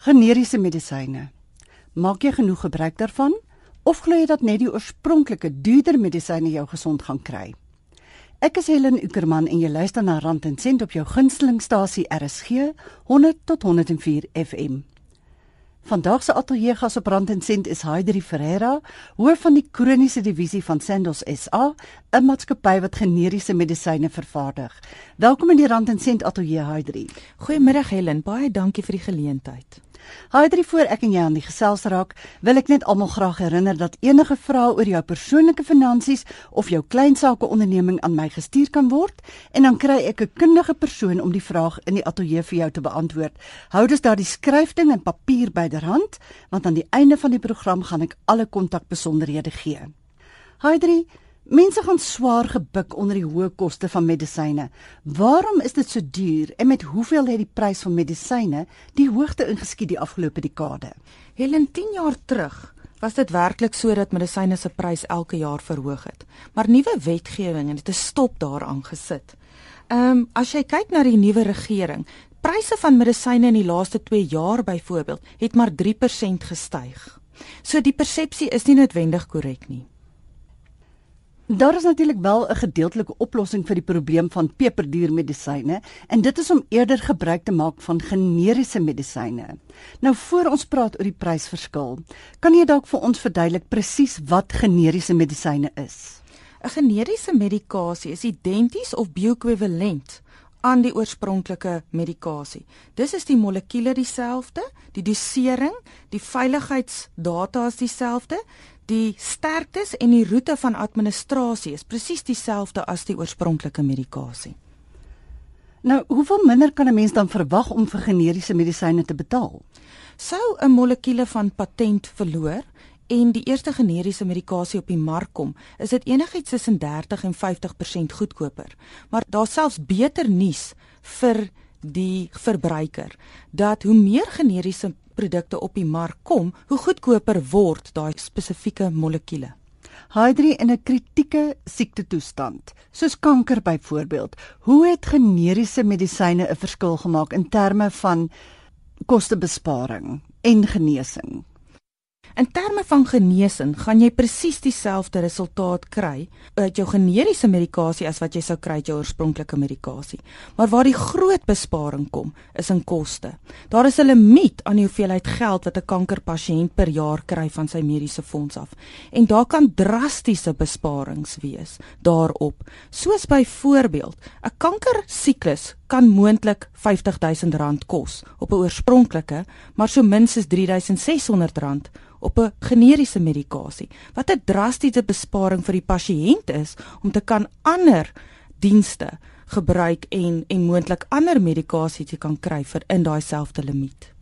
Generiese medisyne. Maak jy genoeg gebruik daarvan of glo jy dat net die oorspronklike duurder medisyne jou gesond gaan kry? Ek is Helen Ukerman en jy luister na Rand en Sent op jou gunstelingstasie RSG 100 tot 104 FM. Vandag se ateljee gas op Rand en Sent is Heidri Ferreira, hoof van die kroniese divisie van Sandoz SA, 'n maatskappy wat generiese medisyne vervaardig. Welkom in die Rand en Sent ateljee Heidri. Goeiemiddag Helen, baie dankie vir die geleentheid. Haai voor ek en jy aan die gesels raak, wil ek net almal graag herinner dat enige vrae oor jou persoonlike finansies of jou klein sake onderneming aan my gestuur kan word en dan kry ek 'n kundige persoon om die vraag in die ateljee vir jou te beantwoord. Hou dus daardie skryfding en papier byderhand, want aan die einde van die program gaan ek alle kontakbesonderhede gee. Haai Mense gaan swaar gebuk onder die hoë koste van medisyne. Waarom is dit so duur en met hoeveel het die prys van medisyne die hoogte ingeskiet die afgelope dekade? Helen 10 jaar terug was dit werklik so dat medisyne se prys elke jaar verhoog het. Maar nuwe wetgewing het 'n stop daaraan gesit. Ehm um, as jy kyk na die nuwe regering, pryse van medisyne in die laaste 2 jaar byvoorbeeld het maar 3% gestyg. So die persepsie is nie noodwendig korrek nie. Daar is natuurlik wel 'n gedeeltelike oplossing vir die probleem van peperduur medisyne en dit is om eerder gebruik te maak van generiese medisyne. Nou voor ons praat oor die prysverskil, kan jy dalk vir ons verduidelik presies wat generiese medisyne is? 'n Generiese medikasie is identies of bioekwivalent aan die oorspronklike medikasie. Dis is die molekuule dieselfde, die dosering, die veiligheidsdata is dieselfde, die sterktes en die roete van administrasie is presies dieselfde as die oorspronklike medikasie. Nou, hoeveel minder kan 'n mens dan verwag om vir generiese medisyne te betaal? Sou 'n molekuule van patent verloor en die eerste generiese medikasie op die mark kom, is dit enigiets tussen 30 en 50% goedkoper. Maar daar's selfs beter nuus vir die verbruiker dat hoe meer generiese produkte op die mark kom, hoe goedkoper word daai spesifieke molekuule. Hydri in 'n kritieke siektetoestand, soos kanker byvoorbeeld, hoe het generiese medisyne 'n verskil gemaak in terme van kostebesparing en genesing? In terme van genesing gaan jy presies dieselfde resultaat kry uit jou generiese medikasie as wat jy sou kry uit jou oorspronklike medikasie. Maar waar die groot besparing kom, is in koste. Daar is 'n limiet aan die hoeveelheid geld wat 'n kankerpasiënt per jaar kry van sy mediese fonds af. En daar kan drastiese besparings wees daarop. Soos byvoorbeeld, 'n kankersiklus kan moontlik R50000 kos op 'n oorspronklike, maar so minstens R3600 op 'n generiese medikasie. Wat 'n drastiese besparing vir die pasiënt is om te kan ander dienste gebruik en en moontlik ander medikasie te kan kry vir in daai selfde limiet.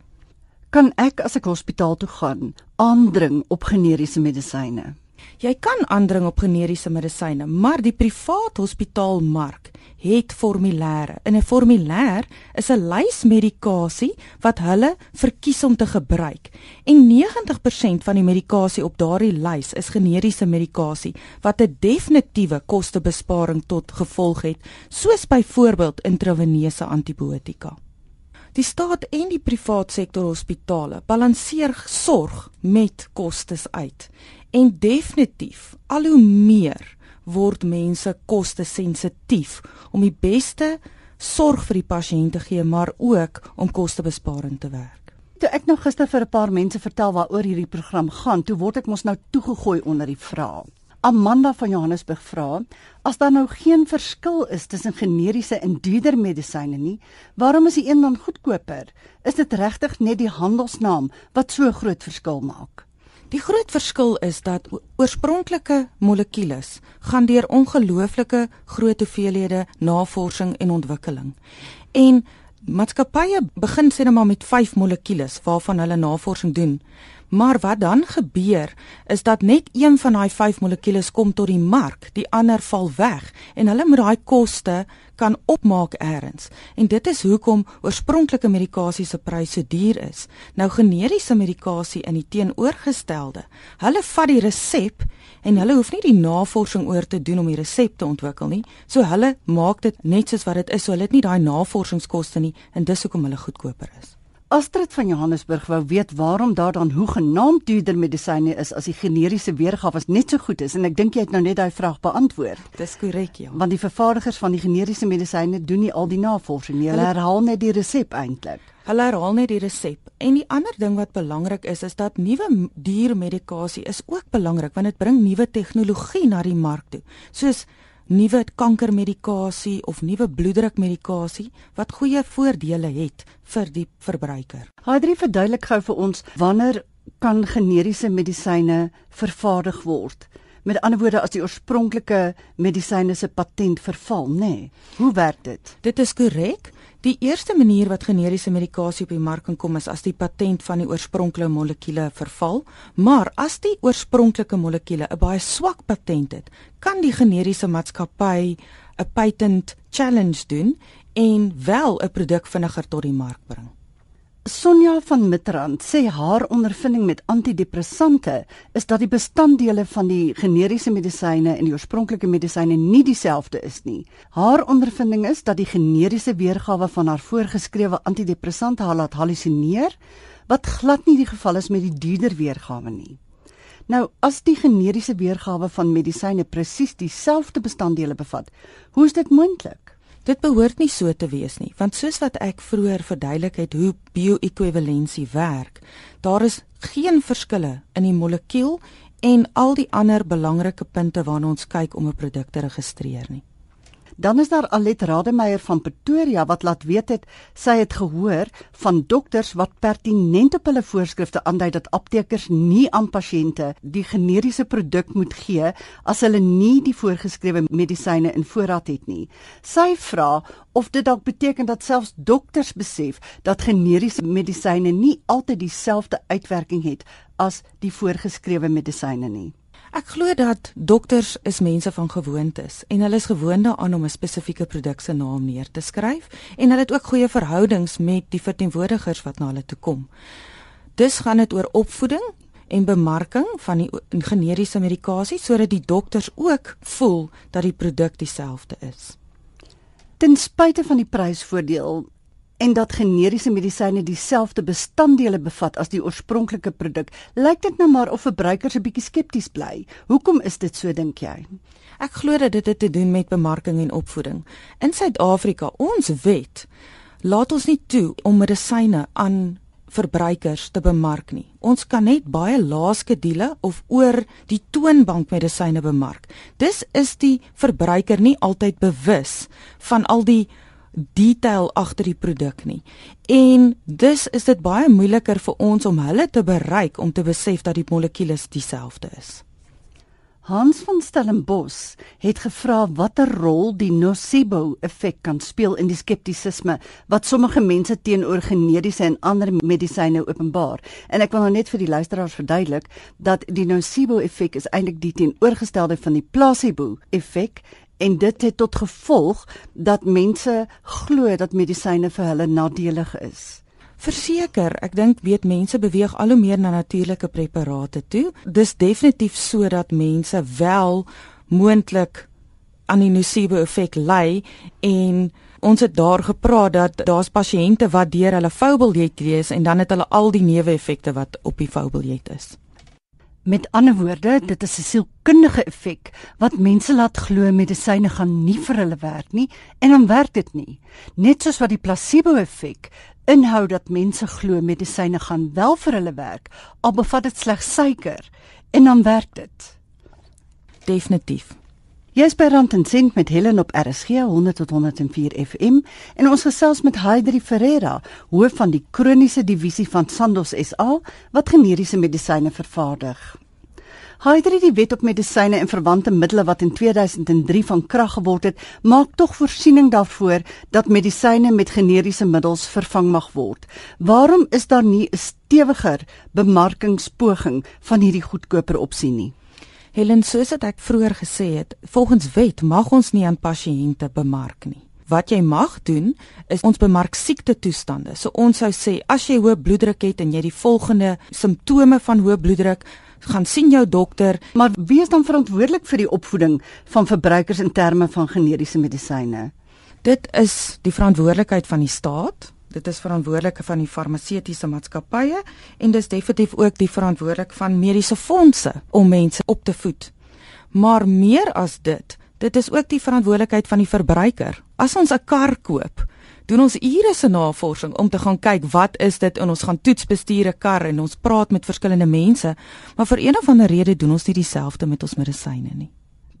Kan ek as ek hospitaal toe gaan aandring op generiese medisyne? Jy kan aandring op generiese medisyne, maar die privaat hospitaalmark het formulêre. In 'n formulêr is 'n lys medikasie wat hulle verkies om te gebruik. En 90% van die medikasie op daardie lys is generiese medikasie wat 'n definitiewe kostebesparing tot gevolg het, soos byvoorbeeld intraveneuse antibiotika. Die staat en die privaat sektor hospitale balanseer sorg met kostes uit. En definitief al hoe meer word mense koste sensitief om die beste sorg vir die pasiënt te gee, maar ook om kostebesparing te werk. Toe ek nou gister vir 'n paar mense vertel waaroor hierdie program gaan, toe word ek mos nou toegegooi onder die vraag. Amanda van Johannesburg vra: As daar nou geen verskil is tussen generiese en duurder medisyne nie, waarom is die een dan goedkoper? Is dit regtig net die handelsnaam wat so groot verskil maak? Die groot verskil is dat oorspronklike molekules gaan deur ongelooflike groot hoeveelhede navorsing en ontwikkeling. En maatskappye begin sê net maar met 5 molekules waarvan hulle navorsing doen. Maar wat dan gebeur is dat net een van daai 5 molekules kom tot die mark, die ander val weg en hulle moet daai koste kan opmaak eers. En dit is hoekom oorspronklike medikasie se pryse duur is. Nou generiese medikasie in die teenoorgestelde. Hulle vat die resep en hulle hoef nie die navorsing oor te doen om die resep te ontwikkel nie. So hulle maak dit net soos wat dit is. So hulle het nie daai navorsingskoste nie en dis hoekom hulle goedkoper is. Astrid van Johannesburg wou weet waarom daar dan hoegenaamd duurder medisyne is as die generiese weergawe net so goed is en ek dink jy het nou net daai vraag beantwoord. Dis korrek, ja. Want die vervaardigers van die generiese medisyne doen nie al die navorsing nie. Hulle herhaal net die resep eintlik. Hulle herhaal net die resep. En die ander ding wat belangrik is is dat nuwe diermedikasie is ook belangrik want dit bring nuwe tegnologie na die mark toe. Soos nuwe kankermedikasie of nuwe bloeddrukmedikasie wat goeie voordele het vir die verbruiker. Hadrie verduidelik gou vir ons wanneer kan generiese medisyne vervaardig word? Met ander woorde as die oorspronklike medisyne se patent verval, nê? Nee. Hoe werk dit? Dit is korrek. Die eerste manier wat generiese medikasie op die mark kan kom is as die patent van die oorspronklike molekule verval, maar as die oorspronklike molekule 'n baie swak patent het, kan die generiese maatskappy 'n patent challenge doen en wel 'n produk vinniger tot die mark bring. Sonja van Mitrand sê haar ondervinding met antidepressante is dat die bestanddele van die generiese medisyne en die oorspronklike medisyne nie dieselfde is nie. Haar ondervinding is dat die generiese weergawe van haar voorgeskrewe antidepressante haar laat halusineer, wat glad nie die geval is met die duurder weergawe nie. Nou, as die generiese weergawe van medisyne presies dieselfde bestanddele bevat, hoe is dit moontlik? Dit behoort nie so te wees nie, want soos wat ek vroeër verduidelik het hoe bioekwivalensie werk, daar is geen verskille in die molekuul en al die ander belangrike punte waarna ons kyk om 'n produk te registreer nie. Dan is daar Alet Rademeier van Pretoria wat laat weet het sy het gehoor van dokters wat pertinent op hulle voorskrifte aandui dat aptekers nie aan pasiënte die generiese produk moet gee as hulle nie die voorgeskrewe medisyne in voorraad het nie. Sy vra of dit dalk beteken dat selfs dokters besef dat generiese medisyne nie altyd dieselfde uitwerking het as die voorgeskrewe medisyne nie. Ek glo dat dokters is mense van gewoontes en hulle is gewoond daaraan om 'n spesifieke produk se naam neer te skryf en hulle het ook goeie verhoudings met die verteenwoordigers wat na hulle toe kom. Dis gaan dit oor opvoeding en bemarking van die generiese medikasie sodat die dokters ook voel dat die produk dieselfde is. Ten spyte van die prysvoordeel en dat generiese medisyne dieselfde bestanddele bevat as die oorspronklike produk, lyk dit nou maar of verbruikers 'n bietjie skepties bly. Hoekom is dit so dink jy? Ek glo dat dit te doen met bemarking en opvoeding. In Suid-Afrika, ons wet laat ons nie toe om medisyne aan verbruikers te bemark nie. Ons kan net baie lae skedule of oor die toonbank medisyne bemark. Dis is die verbruiker nie altyd bewus van al die detail agter die produk nie. En dus is dit baie moeiliker vir ons om hulle te bereik om te besef dat die molekules dieselfde is. Hans van Stellenbosch het gevra watter rol die nocebo-effek kan speel in die skeptisisme wat sommige mense teenoor generiese en ander medisyne openbaar. En ek wil nou net vir die luisteraars verduidelik dat die nocebo-effek is eintlik die teenoorgestelde van die placebo-effek en dit het tot gevolg dat mense glo dat medisyne vir hulle nadelig is. Verseker, ek dink weet mense beweeg al hoe meer na natuurlike preparate toe. Dis definitief sodat mense wel moontlik aan die nocebo effek ly en ons het daar gepraat dat daar's pasiënte wat deur hulle foubiljet lees en dan het hulle al die neeweffekte wat op die foubiljet is. Met ander woorde, dit is 'n sielkundige effek wat mense laat glo medisyne gaan nie vir hulle werk nie en dan werk dit nie. Net soos wat die placebo-effek inhou dat mense glo medisyne gaan wel vir hulle werk, al bevat dit slegs suiker en dan werk dit. Definitief. Jy's by Rand en Sent met Helen op RSG 100 tot 104 FM en ons gesels met Heidri Ferreira, hoof van die kroniese divisie van Sandoz SA wat generiese medisyne vervaardig. Heidri, die wet op medisyne en verwante middele wat in 2003 van krag geword het, maak tog voorsiening daarvoor dat medisyne met generiese middels vervang mag word. Waarom is daar nie 'n stewiger bemarkingspoging van hierdie goedkoper opsie nie? Helen, soos ek vroeër gesê het, volgens wet mag ons nie aan pasiënte bemark nie. Wat jy mag doen is ons bemark siekte toestande. So ons sou sê as jy hoë bloeddruk het en jy die volgende simptome van hoë bloeddruk gaan sien jou dokter, maar wie is dan verantwoordelik vir die opvoeding van verbruikers in terme van generiese medisyne? Dit is die verantwoordelikheid van die staat Dit is verantwoordelike van die farmaseutiese maatskappye en dis definitief ook die verantwoordelik van mediese fondse om mense op te voed. Maar meer as dit, dit is ook die verantwoordelikheid van die verbruiker. As ons 'n kar koop, doen ons ure se navorsing om te gaan kyk wat is dit en ons gaan toets bestuur 'n kar en ons praat met verskillende mense, maar vir een of ander rede doen ons nie dieselfde met ons medisyne nie.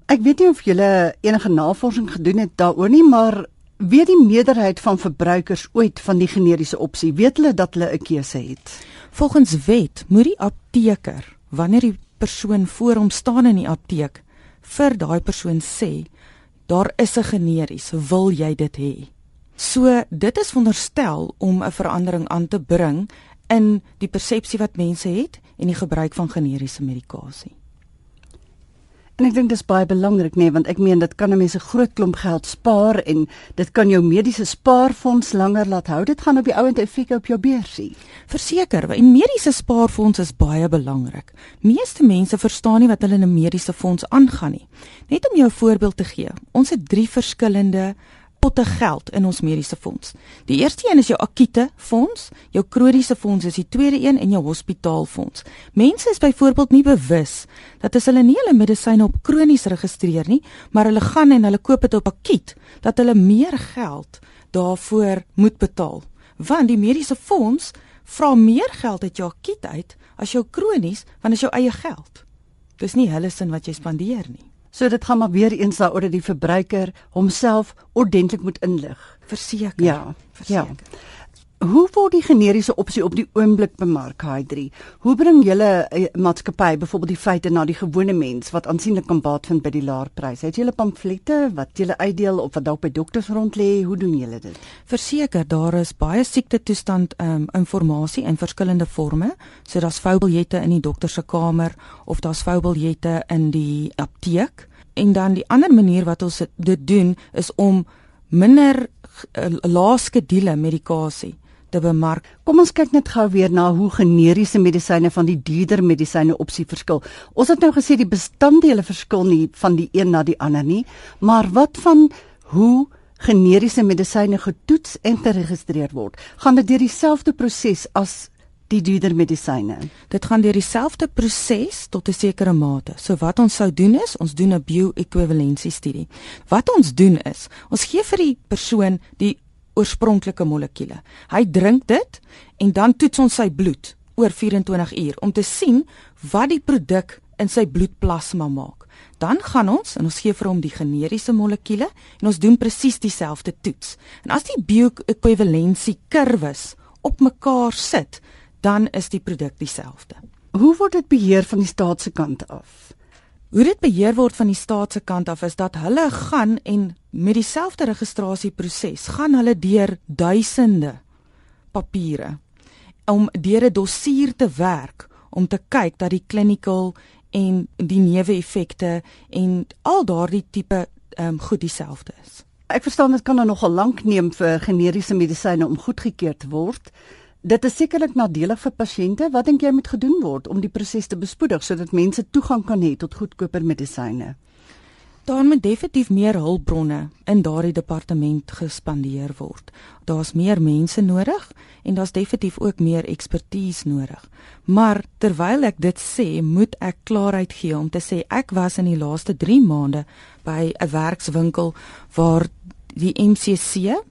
Ek weet nie of julle enige navorsing gedoen het daaroor nie, maar weet die meerderheid van verbruikers ooit van die generiese opsie? Weet hulle dat hulle 'n keuse het? Volgens wet moet die apteker wanneer die persoon voor hom staan in die apteek vir daai persoon sê daar is 'n generies, wil jy dit hê? So dit is veronderstel om 'n verandering aan te bring in die persepsie wat mense het en die gebruik van generiese medikasie. En ek dink dis baie belangrik nê nee, want ek meen dit kan 'n mens 'n groot klomp geld spaar en dit kan jou mediese spaarfonds langer laat hou. Dit gaan op die ouend effek op jou beursie. Verseker, 'n mediese spaarfonds is baie belangrik. Meeste mense verstaan nie wat hulle in 'n mediese fonds aangaan nie. Net om jou 'n voorbeeld te gee. Ons het 3 verskillende potte geld in ons mediese fonds. Die eerste een is jou akute fonds, jou kroniese fonds is die tweede een en jou hospitaalfonds. Mense is byvoorbeeld nie bewus dat as hulle nie hulle medisyne op kronies registreer nie, maar hulle gaan en hulle koop dit op akuut, dat hulle meer geld daarvoor moet betaal. Want die mediese fonds vra meer geld uit jou akuut uit as jou kronies, want dit is jou eie geld. Dis nie hulle sin wat jy spandeer nie. So dit gaan maar weer eens daaroor dat die verbruiker homself ordentlik moet inlig. Verseker. Ja, verseker. Ja. Hoe word die generiese opsie op die oomblik bemark Hy3? Hoe bring julle uh, maatskappy byvoorbeeld die feite na die gewone mens wat aansienlik kan baat vind by die laer prys? Het julle pamflette wat julle uitdeel of wat dalk by dokters rond lê? Hoe doen julle dit? Verseker, daar is baie siekte toestand um, inligting in verskillende forme. So daar's voubiljette in die dokter se kamer of daar's voubiljette in die apteek en dan die ander manier wat ons dit doen is om minder uh, laaskedule medikasie te bemark. Kom ons kyk net gou weer na hoe generiese medisyne van die duurder medisyne opsie verskil. Ons het nou gesê die bestanddele verskil nie van die een na die ander nie, maar wat van hoe generiese medisyne getoets en geregistreer word? Gaan dit deur dieselfde proses as die duurder medisyne. Dit gaan deur dieselfde proses tot 'n sekere mate. So wat ons sou doen is, ons doen 'n bio-ekwivalensie studie. Wat ons doen is, ons gee vir die persoon die oorspronklike molekule. Hy drink dit en dan toets ons sy bloed oor 24 uur om te sien wat die produk in sy bloedplasma maak. Dan gaan ons en ons gee vir hom die generiese molekule en ons doen presies dieselfde toets. En as die bio-ekwivalensie kurwes op mekaar sit, dan is die produk dieselfde. Hoe word dit beheer van die staat se kant af? Hoe dit beheer word van die staat se kant af is dat hulle gaan en met dieselfde registrasieproses gaan hulle deur duisende papiere om deur 'n dossier te werk om te kyk dat die clinical en die neeweffekte en al daardie tipe ehm um, goed dieselfde is. Ek verstaan dit kan nou nogal lank neem vir generiese medisyne om goedgekeur te word. Dit is sekerlik nadelig vir pasiënte. Wat dink jy moet gedoen word om die proses te bespoedig sodat mense toegang kan hê tot goedkoper medisyne? Daar moet definitief meer hulpbronne in daardie departement gespandeer word. Daar's meer mense nodig en daar's definitief ook meer ekspertise nodig. Maar terwyl ek dit sê, moet ek klaarheid gee om te sê ek was in die laaste 3 maande by 'n werkswinkel waar die MCC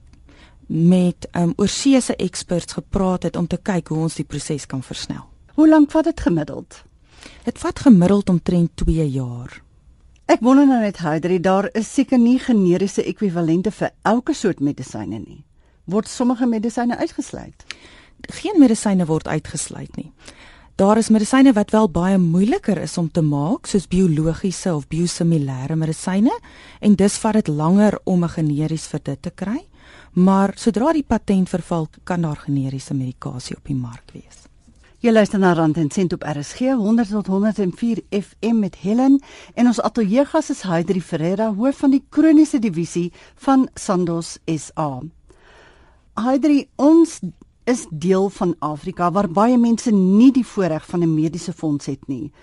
met um, oorseese experts gepraat het om te kyk hoe ons die proses kan versnel. Hoe lank vat dit gemiddeld? Dit vat gemiddeld omtrent 2 jaar. Ek wonder nou net Heidri, daar is seker nie generiese ekwivalente vir elke soort medisyne nie. Word sommige medisyne uitgesluit? Geen medisyne word uitgesluit nie. Daar is medisyne wat wel baie moeiliker is om te maak, soos biologiese of biosimilêre medisyne, en dis vat dit langer om 'n generies vir dit te kry maar sodra die patent verval, kan daar generiese medikasie op die mark wees. Jy luister na Rand en Sent op RSG 100 tot 104 FM met Helen en ons ateljeegas is Heidri Ferreira, hoof van die kroniese divisie van Sandoz SA. Heidri, ons is deel van Afrika waar baie mense nie die voorreg van 'n mediese fonds het nie.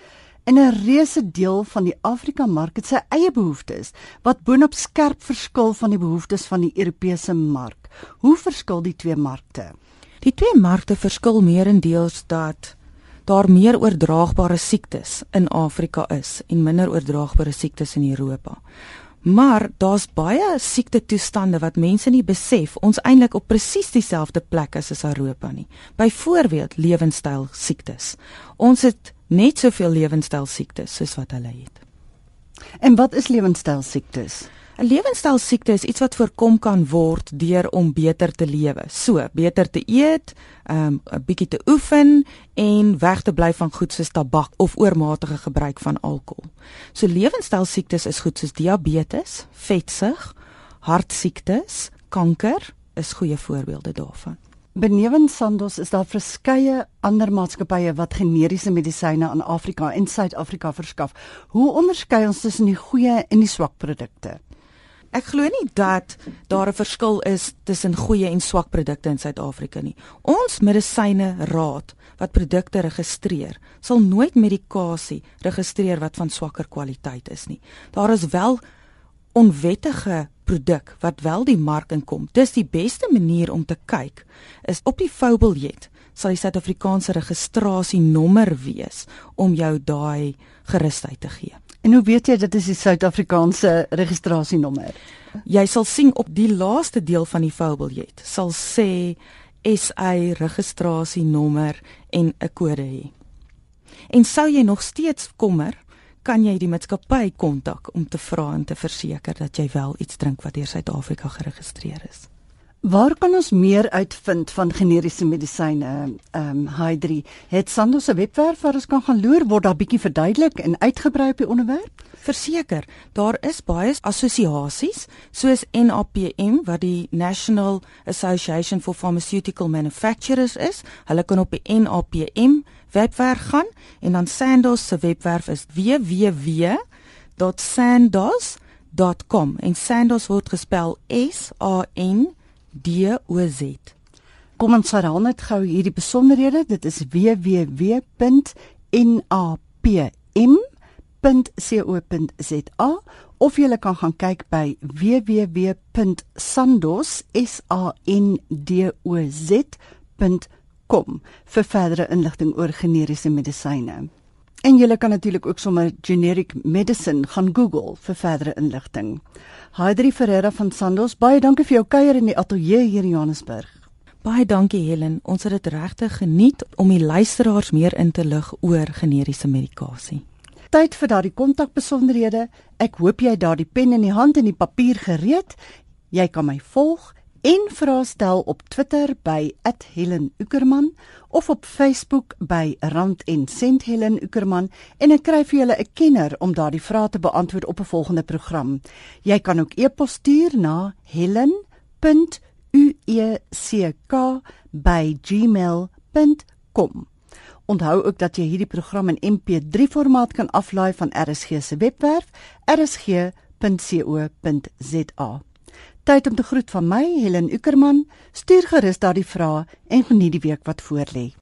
En 'n reuse deel van die Afrika mark het sy eie behoeftes wat boonop skerp verskil van die behoeftes van die Europese mark. Hoe verskil die twee markte? Die twee markte verskil meerendeels dat daar meer oordraagbare siektes in Afrika is en minder oordraagbare siektes in Europa. Maar daar's baie siekte toestande wat mense nie besef ons eintlik op presies dieselfde plek is as Europa nie. Byvoorbeeld lewenstyl siektes. Ons het net soveel lewenstyl siektes soos wat hulle het. En wat is lewenstyl siektes? 'n Lewenstyl siekte is iets wat voorkom kan word deur om beter te lewe. So, beter te eet, um, 'n bietjie te oefen en weg te bly van goed soos tabak of oormatige gebruik van alkohol. So lewenstyl siektes is goed soos diabetes, vetsug, hartsiektes, kanker is goeie voorbeelde daarvan. Benewens Sandos is daar verskeie ander maatskappye wat generiese medisyne aan Afrika en Suid-Afrika verskaf. Hoe onderskei ons tussen die goeie en die swak produkte? Ek glo nie dat daar 'n verskil is tussen goeie en swak produkte in Suid-Afrika nie. Ons medisyne raad wat produkte registreer, sal nooit medikasie registreer wat van swakker kwaliteit is nie. Daar is wel onwettige produk wat wel die mark inkom. Dis die beste manier om te kyk is op die foubiljet sal die Suid-Afrikaanse registrasienommer wees om jou daai gerusheid te gee. En hoe weet jy dit is die Suid-Afrikaanse registrasienommer? Jy sal sien op die laaste deel van die foubiljet sal sê SA registrasienommer en 'n kode hê. En sou jy nog steeds kommer, kan jy die maatskappy kontak om te vra en te verseker dat jy wel iets drink wat deur Suid-Afrika geregistreer is. Waar kan ons meer uitvind van generiese medisyne? Ehm um, H3 het Sandos se webwerf waar ons kan gaan loer word daar bietjie verduidelik en uitgebrei op die onderwerp? Verseker, daar is baie assosiasies soos NAPM wat die National Association for Pharmaceutical Manufacturers is. Hulle kan op die NAPM webwerf gaan en dan Sandos se webwerf is www.sandos.com en Sandos word gespel S A N D O Z. Kom ons herhaal net gou hierdie besonderhede. Dit is www.napm.co.za of jy kan gaan kyk by www.sandos.com vir verdere inligting oor generiese medisyne. En jy kan natuurlik ook sommer generic medicine gaan Google vir verdere inligting. Haidri Ferreira van Sandos, baie dankie vir jou kuier in die ateljee hier in Johannesburg. Baie dankie Helen, ons het dit regtig geniet om die luisteraars meer in te lig oor generiese medikasie. Tyd vir daardie kontakbesonderhede. Ek hoop jy het daardie pen in die hand en die papier gereed. Jy kan my volg en vra stel op Twitter by @HelenUckerman of op Facebook by Rand en Sent Helen Uckerman en ek kry vir julle 'n kenner om daardie vrae te beantwoord op 'n volgende program. Jy kan ook e-pos stuur na helen.ueck@gmail.com. Onthou ook dat jy hierdie program in MP3 formaat kan aflaai van RSG se webwerf rsg.co.za. Tyd om te groet van my, Helen Ukerman. Stuur gerus daardie vrae en geniet die week wat voorlê.